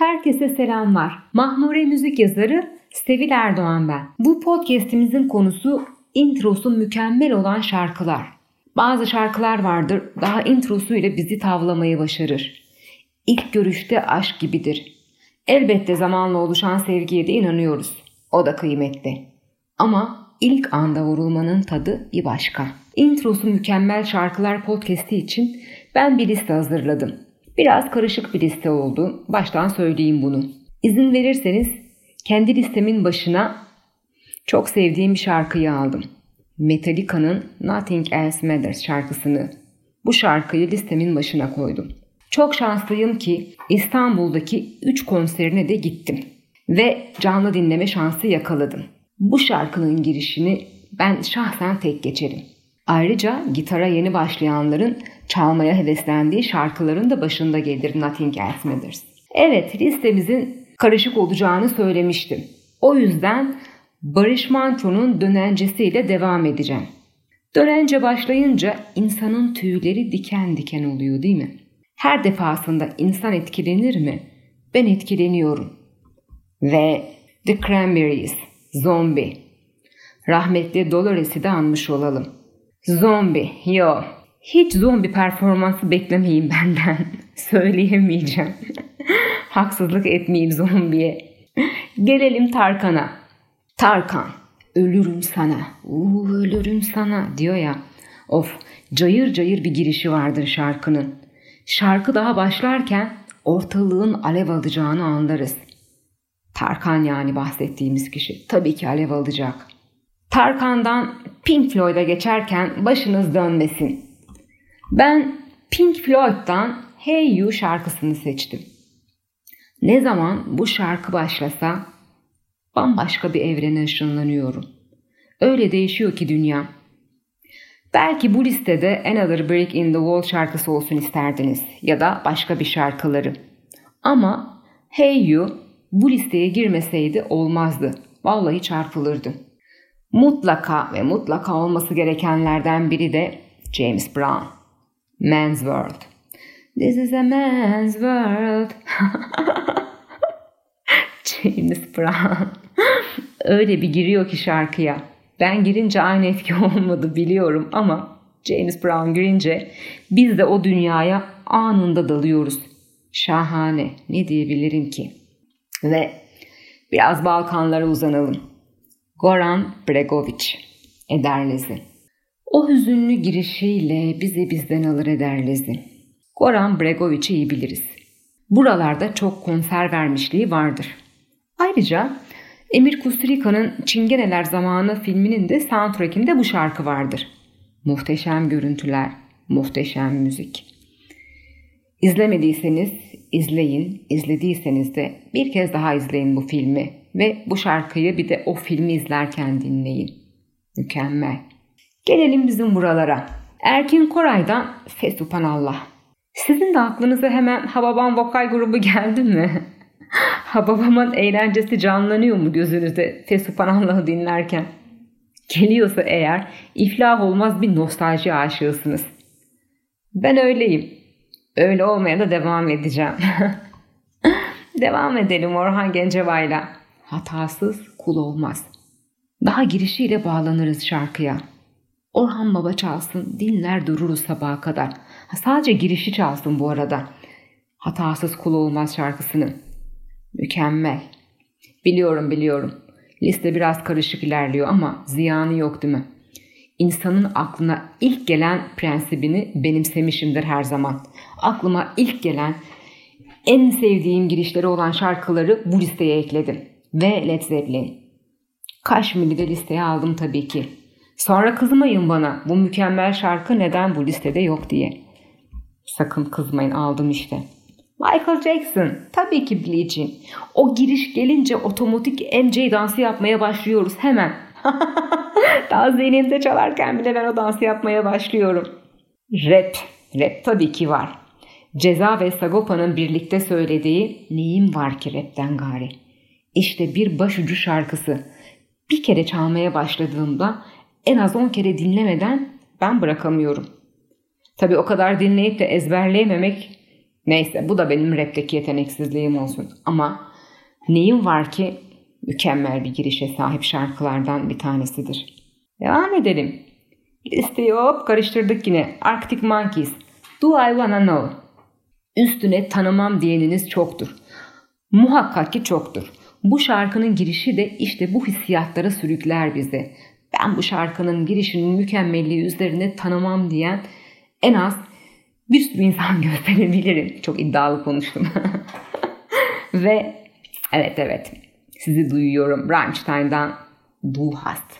Herkese selamlar. Mahmure müzik yazarı Sevil Erdoğan ben. Bu podcast'imizin konusu introsu mükemmel olan şarkılar. Bazı şarkılar vardır daha introsu ile bizi tavlamayı başarır. İlk görüşte aşk gibidir. Elbette zamanla oluşan sevgiye de inanıyoruz. O da kıymetli. Ama ilk anda vurulmanın tadı bir başka. Introsu mükemmel şarkılar podcast'i için ben bir liste hazırladım. Biraz karışık bir liste oldu. Baştan söyleyeyim bunu. İzin verirseniz kendi listemin başına çok sevdiğim bir şarkıyı aldım. Metallica'nın Nothing Else Matters şarkısını. Bu şarkıyı listemin başına koydum. Çok şanslıyım ki İstanbul'daki 3 konserine de gittim ve canlı dinleme şansı yakaladım. Bu şarkının girişini ben şahsen tek geçerim. Ayrıca gitara yeni başlayanların çalmaya heveslendiği şarkıların da başında gelir Nothing Else Matters. Evet listemizin karışık olacağını söylemiştim. O yüzden Barış Manço'nun dönencesiyle devam edeceğim. Dönence başlayınca insanın tüyleri diken diken oluyor değil mi? Her defasında insan etkilenir mi? Ben etkileniyorum. Ve The Cranberries, Zombie. Rahmetli Dolores'i de anmış olalım. Zombi, yo. Hiç zombi performansı beklemeyin benden. Söyleyemeyeceğim. Haksızlık etmeyeyim zombiye. Gelelim Tarkan'a. Tarkan, ölürüm sana, uuu ölürüm sana diyor ya. Of, cayır cayır bir girişi vardır şarkının. Şarkı daha başlarken ortalığın alev alacağını anlarız. Tarkan yani bahsettiğimiz kişi tabii ki alev alacak. Tarkan'dan Pink Floyd'a geçerken başınız dönmesin. Ben Pink Floyd'dan Hey You şarkısını seçtim. Ne zaman bu şarkı başlasa bambaşka bir evrene ışınlanıyorum. Öyle değişiyor ki dünya. Belki bu listede Another Break in the Wall şarkısı olsun isterdiniz ya da başka bir şarkıları. Ama Hey You bu listeye girmeseydi olmazdı. Vallahi çarpılırdı. Mutlaka ve mutlaka olması gerekenlerden biri de James Brown. Man's World. This is a man's world. James Brown. Öyle bir giriyor ki şarkıya. Ben girince aynı etki olmadı biliyorum ama James Brown girince biz de o dünyaya anında dalıyoruz. Şahane. Ne diyebilirim ki? Ve biraz Balkanlara uzanalım. Goran Bregovic, Ederlezi. Hüzünlü girişiyle bizi bizden alır Ederlezi. Goran Bregovic'i iyi biliriz. Buralarda çok konser vermişliği vardır. Ayrıca Emir Kusturica'nın Çingeneler Zamanı filminin de soundtrackinde bu şarkı vardır. Muhteşem görüntüler, muhteşem müzik. İzlemediyseniz izleyin, izlediyseniz de bir kez daha izleyin bu filmi ve bu şarkıyı bir de o filmi izlerken dinleyin. Mükemmel. Gelelim bizim buralara. Erkin Koray'dan Fesupanallah. Sizin de aklınıza hemen Hababam vokal grubu geldi mi? Hababam'ın eğlencesi canlanıyor mu gözünüzde Fesupanallah'ı dinlerken? Geliyorsa eğer iflah olmaz bir nostalji aşığısınız. Ben öyleyim. Öyle olmaya da devam edeceğim. devam edelim Orhan Gencebay'la. Hatasız kul olmaz. Daha girişiyle bağlanırız şarkıya. Orhan Baba çalsın, dinler dururuz sabaha kadar. Ha, sadece girişi çalsın bu arada. Hatasız kul olmaz şarkısını. Mükemmel. Biliyorum biliyorum. Liste biraz karışık ilerliyor ama ziyanı yok değil mi? İnsanın aklına ilk gelen prensibini benimsemişimdir her zaman. Aklıma ilk gelen en sevdiğim girişleri olan şarkıları bu listeye ekledim. Ve Led Zeppelin. Kaşmir'i de listeye aldım tabii ki. Sonra kızmayın bana bu mükemmel şarkı neden bu listede yok diye. Sakın kızmayın aldım işte. Michael Jackson tabii ki Billie Jean. O giriş gelince otomatik MJ dansı yapmaya başlıyoruz hemen. Daha zihnimde çalarken bile ben o dansı yapmaya başlıyorum. Rap. Rap tabii ki var. Ceza ve Sagopa'nın birlikte söylediği Neyim var ki rapten gari. İşte bir başucu şarkısı. Bir kere çalmaya başladığımda en az 10 kere dinlemeden ben bırakamıyorum. Tabii o kadar dinleyip de ezberleyememek Neyse bu da benim rapteki yeteneksizliğim olsun. Ama neyim var ki mükemmel bir girişe sahip şarkılardan bir tanesidir. Devam edelim. Listeyi hop karıştırdık yine. Arctic Monkeys. Do I Wanna Know? Üstüne tanımam diyeniniz çoktur. Muhakkak ki çoktur. Bu şarkının girişi de işte bu hissiyatlara sürükler bizi. Ben bu şarkının girişinin mükemmelliği üzerine tanımam diyen en az bir sürü insan gösterebilirim. Çok iddialı konuştum. Ve evet evet sizi duyuyorum. Rammstein'dan Du hast.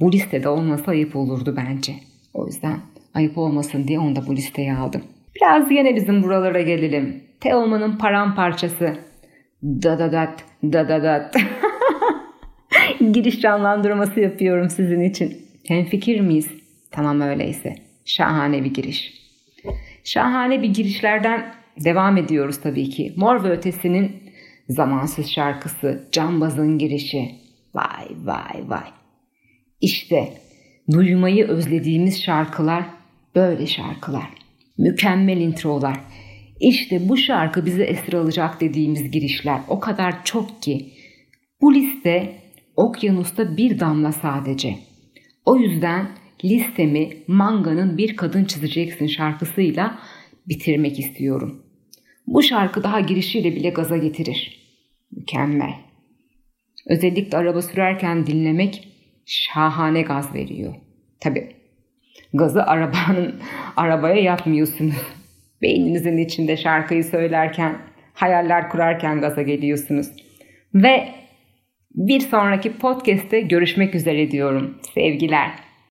Bu listede olmasa ayıp olurdu bence. O yüzden ayıp olmasın diye onu da bu listeye aldım. Biraz yine bizim buralara gelelim. Teoman'ın paramparçası. Da da dat, da da dat. Giriş canlandırması yapıyorum sizin için. Hem fikir miyiz? Tamam öyleyse. Şahane bir giriş. Şahane bir girişlerden devam ediyoruz tabii ki. Mor ve Ötesi'nin zamansız şarkısı, Cambaz'ın girişi. Vay vay vay. İşte duymayı özlediğimiz şarkılar böyle şarkılar. Mükemmel introlar. İşte bu şarkı bizi esir alacak dediğimiz girişler o kadar çok ki bu liste okyanusta bir damla sadece. O yüzden listemi Manga'nın Bir Kadın Çizeceksin şarkısıyla bitirmek istiyorum. Bu şarkı daha girişiyle bile gaza getirir. Mükemmel. Özellikle araba sürerken dinlemek şahane gaz veriyor. Tabi gazı arabanın arabaya yapmıyorsunuz. Beyninizin içinde şarkıyı söylerken, hayaller kurarken gaza geliyorsunuz. Ve bir sonraki podcast'te görüşmek üzere diyorum. Sevgiler.